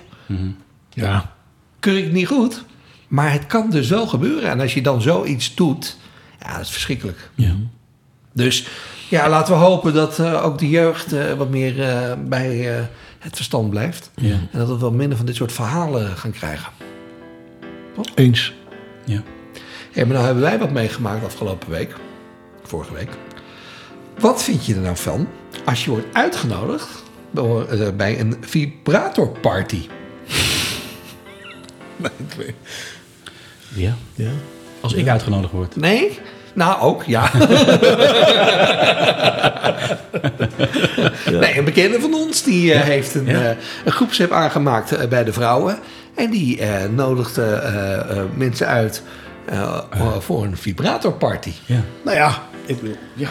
S5: ja.
S4: Keur ik niet goed. Maar het kan dus wel gebeuren. En als je dan zoiets doet, ja, dat is verschrikkelijk.
S3: Ja.
S4: Dus ja, laten we hopen dat eh, ook de jeugd eh, wat meer eh, bij eh, het verstand blijft.
S3: Ja.
S4: En dat we wel minder van dit soort verhalen gaan krijgen.
S5: Eens.
S3: Ja.
S4: Hey, maar nou hebben wij wat meegemaakt afgelopen week. Vorige week. Wat vind je er nou van als je wordt uitgenodigd door, bij een vibratorparty?
S3: ja.
S5: Ja.
S3: Als ik uitgenodigd word.
S4: Nee? Nou, ook, ja. Nee, een bekende van ons die eh, heeft een,
S3: Ja.
S4: eh, een groepsapp aangemaakt eh, bij de vrouwen. En die eh nodigde eh, eh, mensen uit eh, voor een vibratorparty.
S3: Ja.
S5: Nou ja, ik bedoel, ja.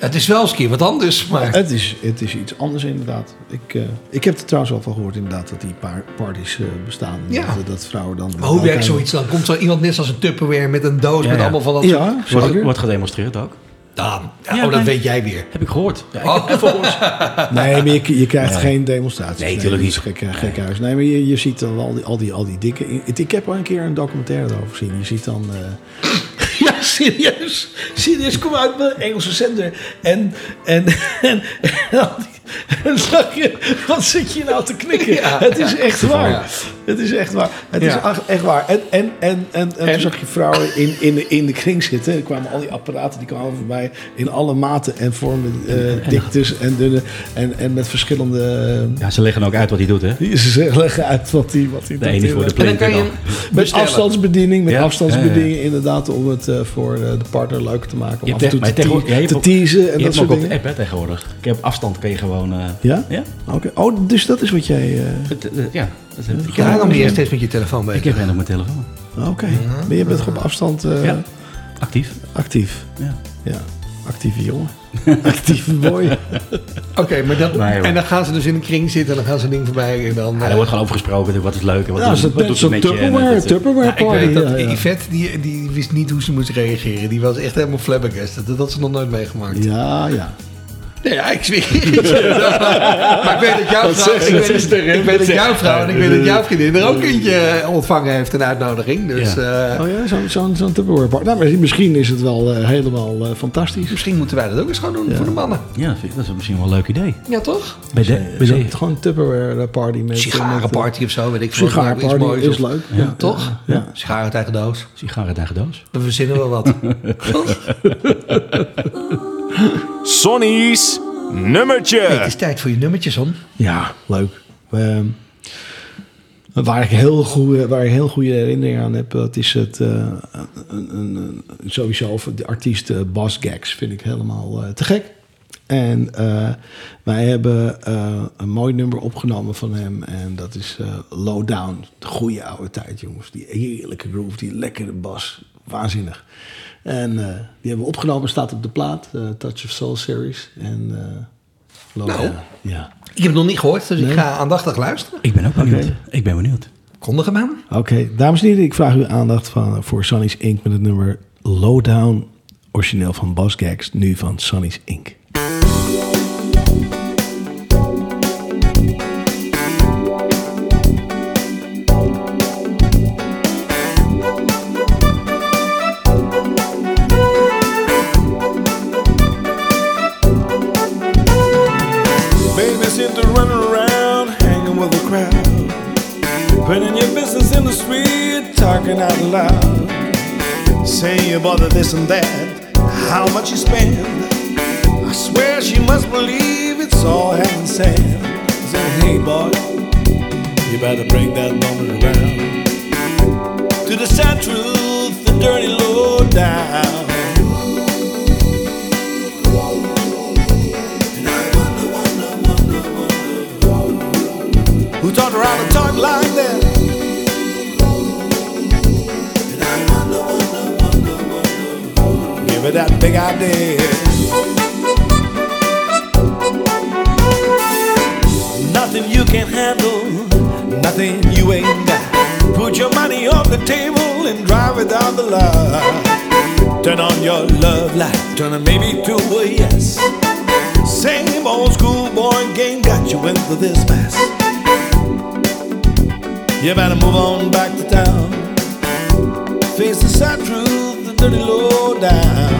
S4: Het is wel eens een keer wat anders, maar...
S5: Het is, het is iets anders inderdaad. Ik, eh, ik heb er trouwens wel van gehoord inderdaad dat die paar parties eh, bestaan.
S4: Ja.
S5: Dat, dat vrouwen dan...
S4: Maar hoe werkt zoiets dan? Komt zo iemand net als een Tupperware met een doos
S3: Ja,
S4: met
S3: ja.
S4: allemaal van dat...
S5: Ja,
S3: Wordt, wordt gedemonstreerd ook.
S4: Dan,
S3: Ja,
S4: oh, dat
S3: nee.
S4: weet jij weer.
S3: Heb ik gehoord. Ja, ik
S4: Oh.
S3: heb
S5: Nee, maar je, je krijgt
S3: Nee.
S5: geen demonstraties.
S3: Nee, tuurlijk
S5: dat is Gek, gek huis. Nee, maar je, je ziet dan al die, al die, al die dikke... Ik, ik heb al een keer een documentaire erover gezien. Je ziet dan... eh, Ja, serieus. Serieus, kom uit met een Engelse zender. En, en, en, en, al die- en zag je, wat zit je nou te knikken? Het is echt. Het is echt waar. Het
S4: Ja.
S5: is echt waar. En, en, en, en, en,
S4: En?
S5: toen zag je vrouwen in, in, de, in de kring zitten. Er kwamen al die apparaten, die kwamen voorbij in alle maten en vormen. eh diktes en dunne. En, en met verschillende...
S3: Ja, ze leggen ook uit wat hij doet, hè?
S5: eh, ze leggen uit wat hij wat hij
S3: De ene voor de
S4: En dan
S3: plek.
S5: met
S4: bestellen.
S5: afstandsbediening, met
S3: Ja,
S5: afstandsbediening
S3: ja, ja.
S5: inderdaad, om het eh, voor de partner leuker te maken. Om
S3: Je
S5: af en toe
S3: te-
S5: te, teasen en
S3: Je
S5: dat
S3: ook op de
S5: dingen.
S3: app, hè, tegenwoordig. Ik heb afstand, kun je gewoon... eh,
S5: Ja?
S3: Ja?
S5: Oké. Oh, dus dat is wat jij...
S3: ja. Dat heb ik.
S4: Daarom ben je
S3: heb,
S4: steeds met je telefoon bezig.
S3: ik heb op mijn telefoon.
S5: Oké. Maar je bent op afstand eh,
S3: Ja. Actief.
S5: actief.
S3: Ja.
S5: Ja. Actieve jongen. Actieve boy.
S4: Oké, maar dat,
S3: Nee,
S4: en dan gaan ze dus in een kring zitten en dan gaan ze een ding voorbij en dan...
S3: Ja,
S4: eh,
S3: er wordt gewoon over gesproken. Wat is leuk en wat,
S5: Ja,
S3: wat doet
S5: zo'n
S3: het met je. en
S5: Tupperware, Tupperware
S4: ik
S5: party.
S4: weet dat
S5: ja, ja.
S4: Yvette, die, die wist niet hoe ze moest reageren. Die was echt helemaal flabbergasted. Dat had ze nog nooit meegemaakt.
S5: Ja, ja.
S4: Nee, ja, ik zweer maar ik weet dat jouw vrouw, ik weet, ik weet dat jouw vrouw en ik weet dat jouw vriendin er ook eentje ontvangen heeft, een uitnodiging. Dus
S3: Ja.
S4: eh,
S6: Oh ja, zo'n zo'n zo'n Tupperware party. Nou, maar misschien is het wel eh, helemaal eh, fantastisch.
S4: misschien moeten wij dat ook eens gaan doen voor de mannen.
S3: Ja, dat, vind ik, dat is misschien wel een leuk idee.
S4: Ja, toch?
S3: Bij de, bij de,
S6: Gewoon een Tupperware party met... eh,
S4: Sigarenparty of zo, weet ik veel. Iets
S6: Sigarenparty
S4: moois
S6: is
S4: of-
S6: leuk.
S3: Ja.
S4: Toch?
S6: Ja.
S4: Sigaren tegen doos.
S3: sigaren tegen doos.
S4: We verzinnen wel wat.
S1: Sonny's nummertje.
S4: het is tijd voor je nummertjes, Son.
S6: Ja, leuk. Ehm, waar, ik heel goede, waar ik heel goede herinneringen aan heb, dat is het eh, een, een, een- sowieso de artiest eh, Bas Gags. Vind ik helemaal eh, te gek. En eh, wij hebben eh, een mooi nummer opgenomen van hem. En dat is eh, Low Down. De goede oude tijd, jongens. Die heerlijke groove, die lekkere bas. Waanzinnig. En eh, die hebben we opgenomen, staat op de plaat. eh, Touch of Soul Series. En eh Low
S4: Nou.
S6: Ja.
S4: Ik heb het nog niet gehoord, dus ik ga aandachtig luisteren.
S3: Ik ben ook benieuwd. Ik ben benieuwd.
S4: Kondig hem aan.
S6: Oké, dames en heren, ik vraag uw aandacht van, voor Sonny's Inc. met het nummer Lowdown, origineel van Bas Gags, nu van Sonny's Inc.
S5: In the street, talking out loud. Saying you bother this and that, how much you spend. I swear she must believe it's all hand sand. Saying, hey boy, you better bring that moment around. To the sad truth, the dirty low down. Who taught her how to talk like that? Her that big idea. Nothing you can handle, nothing you ain't got. Put your money on the table and drive it down the line. Turn on your love light, turn it maybe to a yes. Same old schoolboy game got you into this mess. You better move on back to town. Face the sad truth, the dirty low down.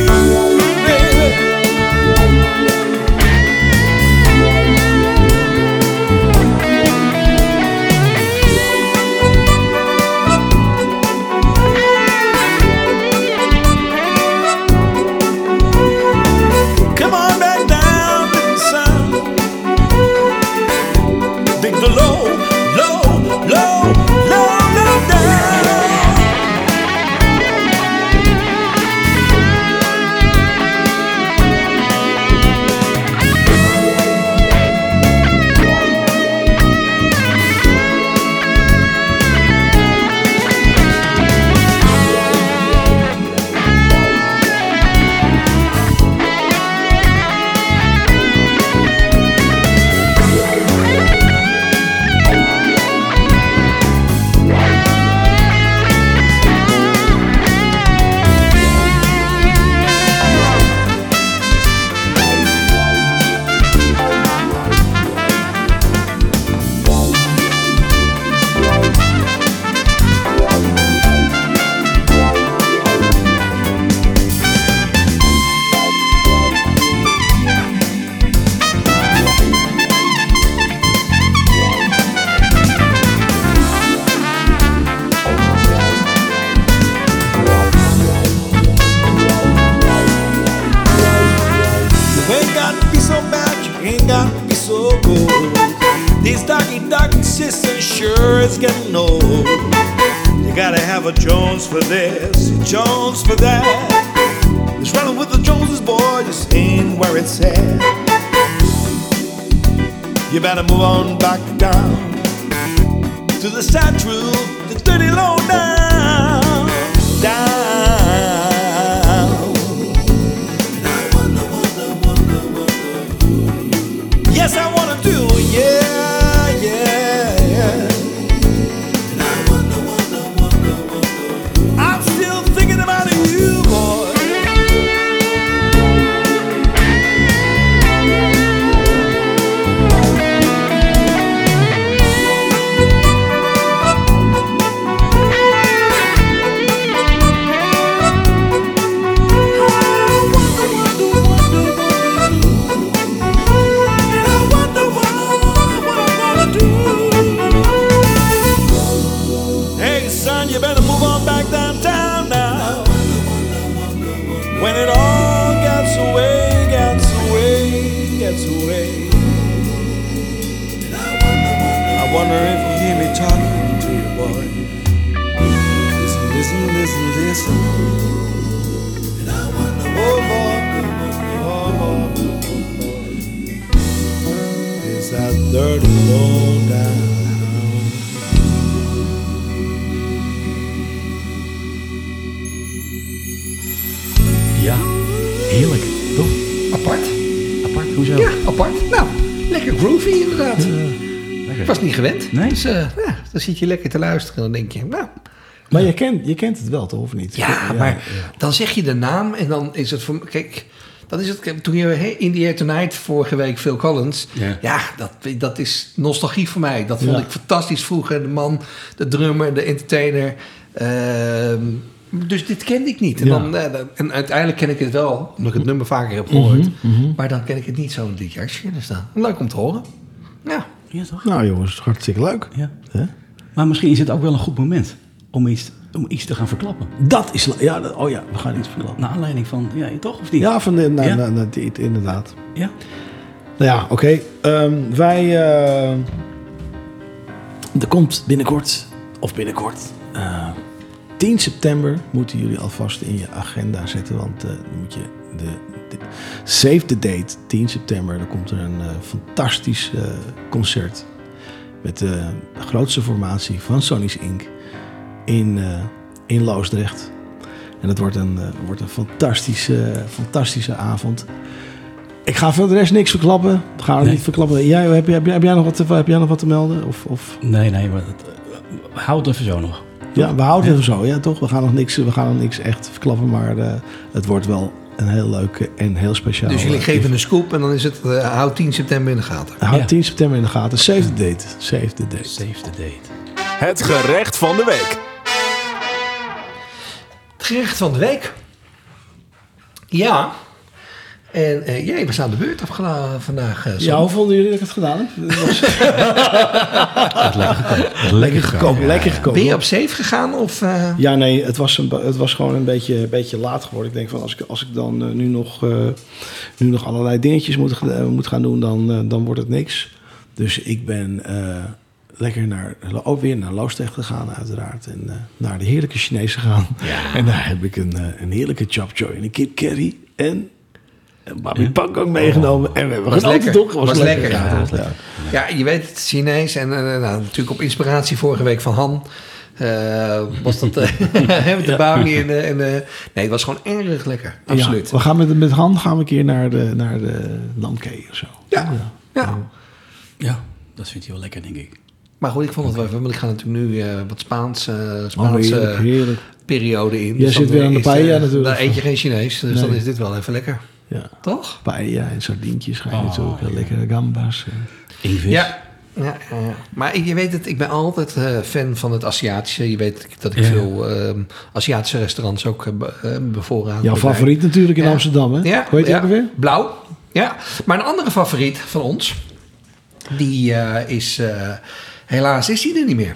S5: for this,
S4: Dus eh, ja, dan zit je lekker te luisteren en dan denk je, nou...
S5: Maar je kent, je kent het wel, toch? Of niet?
S4: Ja, maar dan zeg je de naam en dan is het voor Kijk, dat is het. Toen je In the Air Tonight vorige week, Phil Collins.
S3: Ja.
S4: Ja, dat, dat is nostalgie voor mij. Dat vond
S5: Ja.
S4: ik fantastisch vroeger. De man, de drummer, de entertainer. Ehm, dus dit kende ik niet. En,
S5: Ja.
S4: dan, eh, dan- en uiteindelijk ken ik het wel, omdat ik het nummer vaker heb gehoord.
S5: Mhm,
S4: Maar dan ken ik het niet zo in dit jasje. Dus dan, leuk om te horen. Ja.
S3: Ja, toch?
S5: Nou jongens, hartstikke leuk.
S3: Ja.
S5: Hè?
S3: Maar misschien is het ook wel een goed moment om iets, om iets te gaan verklappen.
S5: Dat is... Ja, oh ja, we gaan iets verklappen.
S3: Naar aanleiding van, ja, toch of niet?
S5: Ja, van de, nou,
S3: Ja?
S5: dit, inderdaad.
S3: Ja?
S5: Nou ja, oké. Ehm, wij... eh, er komt binnenkort, of binnenkort... eh, 10 september moeten jullie alvast in je agenda zetten. Want eh, dan moet je de- save the date, 10 september. Dan komt er een eh, fantastisch eh, concert. Met de grootste formatie van Sony's Inc. in, eh, in Loosdrecht. En het wordt een, wordt een fantastische, fantastische avond. Ik ga voor de rest niks verklappen. Gaan
S3: Nee.
S5: niet verklappen. Jij, heb, heb, heb, jij nog wat te, heb jij nog wat te melden? Of, of?
S3: Nee, nee, maar eh, houd het even zo nog.
S5: Ja, we houden het even zo. Ja, toch? We gaan nog niks, we gaan nog niks echt verklappen. Maar het wordt wel een heel leuke en heel speciaal.
S4: Dus jullie geven een scoop en dan is het, eh, houd 10 september in de gaten.
S5: Houd
S3: Ja.
S5: 10 september in de gaten. Save the date. Save the date.
S3: Save the date.
S1: Het gerecht van de week.
S4: Het gerecht van de week. Ja. En eh, jij was aan de beurt afgela- vandaag. eh.
S5: Ja, hoe vonden jullie dat ik het gedaan heb? Het
S3: Lekker
S5: lekker gekookt. Lekker gekookt.
S4: Ben je op safe gegaan? Of, eh,
S5: Ja, nee, het was, een, het was gewoon een beetje, een beetje laat geworden. Ik denk van als ik, als ik dan nu, nog, eh, nu nog allerlei dingetjes moet, moet gaan doen, dan, dan wordt het niks. Dus ik ben eh, lekker naar, ook weer naar Loosdrecht gegaan, uiteraard. En eh, naar de heerlijke Chinees gegaan. En daar heb ik een, een heerlijke chop choy en een kip curry en een babi ook meegenomen. En we hebben
S4: Was lekker.
S5: toch?
S4: Was lekker,
S5: Ja,
S4: ja.
S5: het was lekker.
S4: ja, je weet het, Chinees. En eh, nou, natuurlijk op inspiratie vorige week van Han. eh, was dat eh, met de bami en, en eh, nee, het was gewoon erg lekker. Absoluut.
S5: Ja, we gaan met, met Han gaan we een keer naar de, naar de Lamkee of zo.
S4: Ja. Ja.
S3: Ja, dat vindt hij wel lekker, denk ik.
S4: Maar goed, ik vond het wel even, want ik ga natuurlijk nu eh, wat Spaans, eh,
S5: Oh,
S4: Spaanse periode in.
S5: Jij
S4: Dus
S5: zit weer aan de paella natuurlijk.
S4: Dan eet je geen Chinees, dus dan is dit wel even lekker.
S5: Ja.
S4: Toch?
S5: Paella en sardientjes ga je
S3: Oh,
S5: natuurlijk. heel Lekkere gambas. eh.
S3: Ingvis.
S4: Ja. Ja, ja, ja. maar je weet het, ik ben altijd eh, fan van het Aziatische. Je weet dat ik
S3: Ja.
S4: veel ehm, Aziatische restaurants ook uh, bevoorraad.
S5: Jouw favoriet natuurlijk in
S4: Ja.
S5: Amsterdam, hè?
S4: Ja,
S5: Hoe heet die
S4: ja.
S5: ook weer?
S4: Blauw. Ja, maar een andere favoriet van ons, die eh, is, eh, helaas is die er niet meer.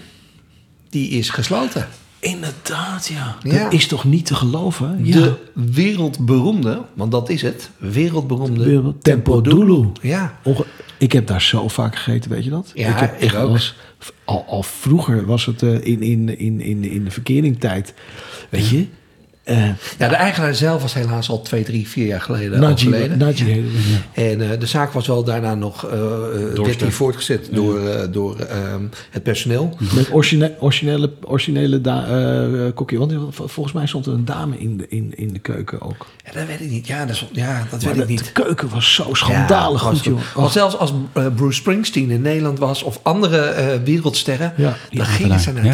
S4: Die is gesloten.
S5: Inderdaad, ja.
S4: Ja.
S5: Dat is toch niet te geloven? Ja.
S4: De wereldberoemde, want dat is het, wereldberoemde
S5: Wereld- Tempo Dulu.
S4: Ja,
S5: Onge- ik heb daar zo vaak gegeten, weet je dat?
S4: Ja,
S5: ik heb echt als- al, al vroeger was het eh, in, in, in, in, in de verkeringstijd. Weet je? Eh
S4: ja, de eigenaar zelf was helaas al twee, drie, vier jaar geleden overleden.
S5: Ja.
S4: En eh, de zaak was wel daarna nog eh, eh, werd die voortgezet door, eh, door ehm, het personeel.
S5: Met origine- originele, originele da- eh, kokkie. Want vol- volgens mij stond er een dame in de, in, in de keuken ook.
S4: Ja, dat weet ik niet. Ja, dat, ja, dat
S5: Maar
S4: weet ik
S5: de,
S4: niet.
S5: de keuken was zo schandalig
S4: Ja,
S5: goed,
S4: was
S5: joh.
S4: Want zelfs als Bruce Springsteen in Nederland was... of andere eh, wereldsterren... Dan gingen ze naar
S3: ja.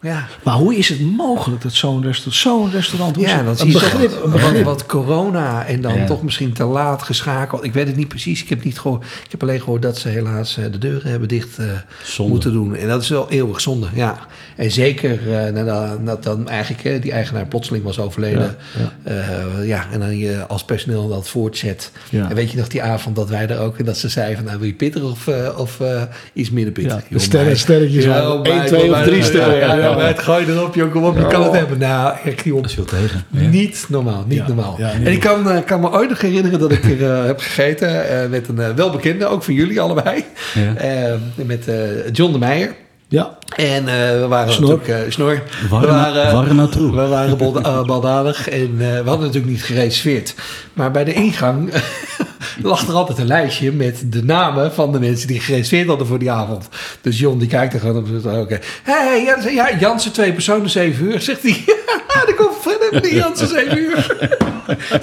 S4: Ja,
S5: Maar hoe is het mogelijk dat zo'n restaurant, zo'n restaurant, hoe is
S4: ja
S5: het?
S4: zie je
S5: begrip,
S4: wat,
S5: begrip.
S4: wat corona... en dan
S3: Ja.
S4: toch misschien te laat geschakeld. Ik weet het niet precies. Ik heb, niet gehoord, ik heb alleen gehoord dat ze helaas eh, de deuren hebben dicht eh, moeten doen. En dat is wel eeuwig zonde, ja. En zeker eh, nadat, nadat dan eigenlijk die eigenaar plotseling was overleden.
S5: Ja,
S4: Ja, ja en dan je als personeel dat voortzet.
S5: Ja.
S4: En weet je nog die avond dat wij er ook... en dat ze zeiden van, nou wil je pittig of, eh, of eh, iets minder pittig?
S5: Ja,
S4: Joh,
S5: sterren- sterretjes waren
S4: joh,
S5: één,
S4: meid,
S5: twee
S4: joh,
S5: of drie
S4: meid,
S5: sterren,
S4: Ja,
S5: ja,
S4: ja,
S5: ja.
S4: meid, gooi erop, joh, kom op, je kan het hebben. Nou, echt, joh,
S3: Dat is veel tegen. Ja.
S4: niet normaal, niet
S5: Ja,
S4: normaal.
S5: ja, niet
S4: en ik kan, eh, kan me ooit nog herinneren dat ik er eh, heb gegeten eh, met een eh, welbekende, ook van jullie allebei.
S3: Ja.
S4: Met eh, John de Meijer.
S5: Ja.
S4: En eh, we waren
S5: Snor.
S4: natuurlijk... eh, snor.
S3: Waar
S4: we waren,
S3: waar naartoe?
S4: We waren bal- eh, baldadig en eh, we hadden natuurlijk niet gereserveerd. Maar bij de ingang lag er altijd een lijstje met de namen van de mensen die gereserveerd hadden voor die avond. Dus John die kijkt er gewoon op oké. Hey, ja, ja, Jansen, twee personen, zeven uur. Zegt hij, ja, dan komt Fred meneer Jansen, zeven uur.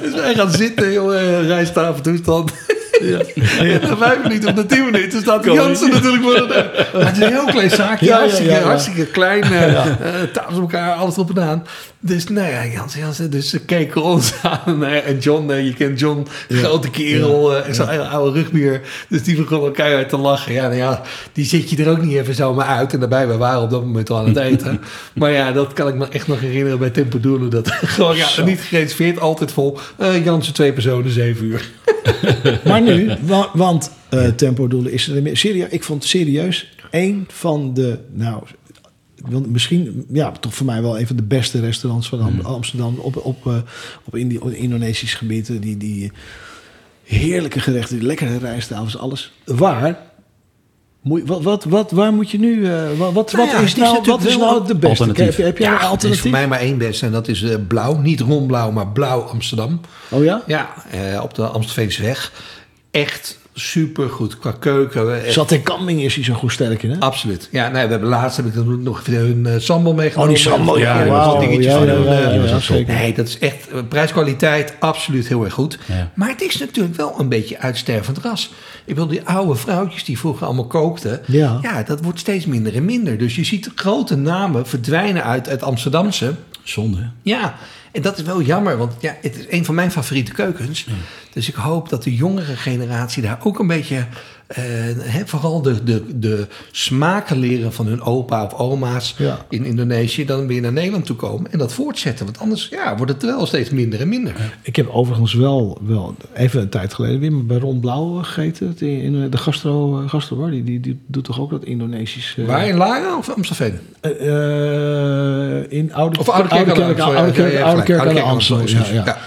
S4: dus wij gaan zitten, jongen, rijsttafel toestand. Ja. En na vijf minuten of na tien minuten staat Jansen natuurlijk voor de het is een heel klein zaakje,
S5: Ja,
S4: hartstikke,
S5: ja,
S4: hartstikke klein. eh eh, tafels op elkaar, alles op en aan. Dus nou ja, Jansen, Jansen. Dus ze keken ons aan. En John, je kent John, grote kerel, eh, zo'n hele oude rugbier. Dus die begon elkaar uit te lachen. Ja, nou ja, die zit je er ook niet even zomaar uit. En daarbij, we waren op dat moment al aan het eten. maar ja, dat kan ik me echt nog herinneren bij Tempo Doelo. Dat gewoon, ja, niet gereserveerd, altijd vol. Eh Jansen, twee personen, zeven uur.
S5: Maar nu, wa- want eh Tempo Doelen is er meer. Serieus, ik vond serieus een van de, nou, misschien, ja, toch voor mij wel een van de beste restaurants van Am- Amsterdam op, op, op, Indi- op Indonesisch gebied. Die, die heerlijke gerechten, die lekkere rijsttafels, alles. Waar? Moet, wat, wat, wat, waar moet je nu, eh, wat, wat,
S4: Nou ja,
S5: is nou, wat is nou de beste?
S3: alternatief.
S5: Heb, heb jij een
S4: er is
S5: alternatief?
S4: voor mij maar één beste en dat is eh, blauw. Niet rondblauw, maar blauw Amsterdam.
S5: Oh ja?
S4: Ja, eh, op de Amstelveenseweg. Echt supergoed qua keuken. Echt,
S5: Zat in Kamming is hij zo goed sterk in, hè?
S4: Absoluut. Ja, nee, we hebben laatst heb ik dan nog hun uh, sambal meegenomen.
S5: Oh, die sambal, ja,
S4: ja, dingetjes
S5: ja, ja, ja, ja, ja.
S4: Nee, dat is echt prijskwaliteit absoluut heel erg goed.
S3: Ja.
S4: Maar het is natuurlijk wel een beetje uitstervend ras. Ik wil die oude vrouwtjes die vroeger allemaal kookten.
S5: Ja.
S4: ja, dat wordt steeds minder en minder. Dus je ziet grote namen verdwijnen uit het Amsterdamse.
S3: Zonde.
S4: Ja, en dat is wel jammer, want ja, het is een van mijn favoriete keukens. Dus ik hoop dat de jongere generatie daar ook een beetje, hè, vooral de, de, de smaken leren van hun opa of oma's
S5: Ja.
S4: in Indonesië, dan weer naar Nederland toe komen en dat voortzetten. Want anders ja, wordt het wel steeds minder en minder.
S5: Ik heb overigens wel, wel even een tijd geleden weer bij Ron Blauw gegeten. In, de gastro, eh, gastrobar. Die, die, die doet toch ook dat Indonesisch... eh,
S4: Waar, in Lara of Amstelveen?
S5: eh, in Oude,
S4: Of Oude Kerk
S5: Oude Kerk, Oude
S4: Oude
S5: Amstel. Ja. ja.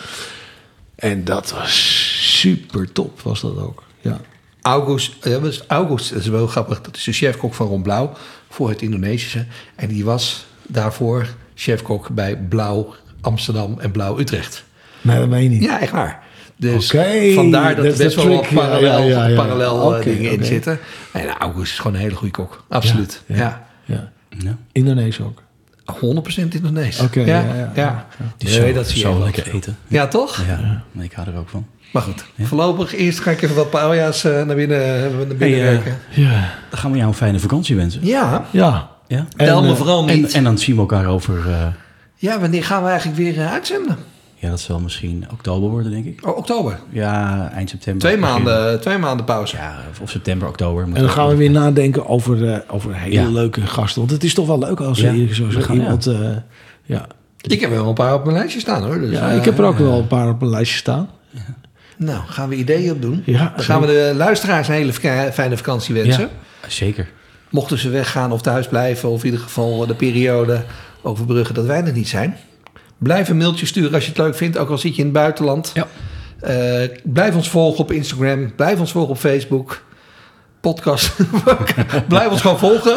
S5: En dat was super top, was dat ook. Ja.
S4: August, ja, dat is August, dat is wel grappig. Dat is de chefkok van Ron Blauw voor het Indonesische. En die was daarvoor chefkok bij Blauw Amsterdam en Blauw Utrecht.
S5: Nee, dat meen je niet.
S4: Ja, echt waar. Dus
S5: Oké,
S4: vandaar dat er best wel wat parallel,
S5: ja, ja, ja.
S4: parallel eh, dingen in zitten. En August is gewoon een hele goede kok. Absoluut.
S5: Ja,
S4: Ja.
S5: ja.
S3: Ja.
S5: Indonesisch ook.
S4: 100% Indonesisch.
S5: Oké,
S4: ja,
S5: ja,
S4: ja,
S5: ja,
S3: zo,
S4: dat zie
S3: zo lekker eten.
S4: Ja, toch?
S3: Ja, ik hou er ook van.
S4: Maar goed, voorlopig eerst ga ik even wat paoja's eh, naar binnen, eh, naar binnen
S3: Hey, eh,
S4: werken.
S5: Ja.
S3: Dan gaan we jou een fijne vakantie wensen.
S4: Ja,
S5: Ja.
S3: Ja?
S4: tel
S5: En,
S4: me vooral
S3: En,
S4: niet.
S3: en dan zien we elkaar over... eh,
S4: Ja, wanneer gaan we eigenlijk weer uitzenden?
S3: ja, dat zal misschien oktober worden, denk ik.
S4: Oh, oktober.
S3: Ja, eind september.
S4: Twee maanden, twee maanden pauze.
S3: Ja, of- september, oktober. moet
S5: En dan gaan we weer nadenken over, eh, over hele
S3: Ja.
S5: leuke gasten. Want het is toch wel leuk als
S3: Ja.
S5: er hier zo, zo
S3: We gaan-
S5: iemand... eh, ja.
S4: Ik heb er wel een paar op mijn lijstje staan hoor. Dus,
S5: ja, ik heb er ook wel een paar op mijn lijstje staan.
S4: Nou, gaan we ideeën op doen.
S5: Ja,
S4: Dan gaan we de luisteraars een hele fijne vakantie wensen.
S3: Ja, zeker.
S4: Mochten ze weggaan of thuis blijven, of in ieder geval de periode overbruggen dat wij er niet zijn. Blijf een mailtje sturen als je het leuk vindt, ook al zit je in het buitenland.
S3: Ja.
S4: Eh, blijf ons volgen op Instagram, blijf ons volgen op Facebook. Podcast. blijf ons gewoon volgen.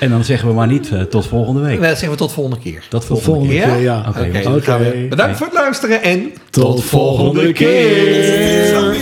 S3: En dan zeggen we maar niet eh, tot volgende week.
S4: Dan zeggen we tot volgende keer.
S3: Tot
S5: Tot
S3: volgende,
S5: volgende
S3: keer.
S5: keer, ja.
S3: Oké.
S4: Bedankt voor het luisteren en
S5: Tot volgende keer.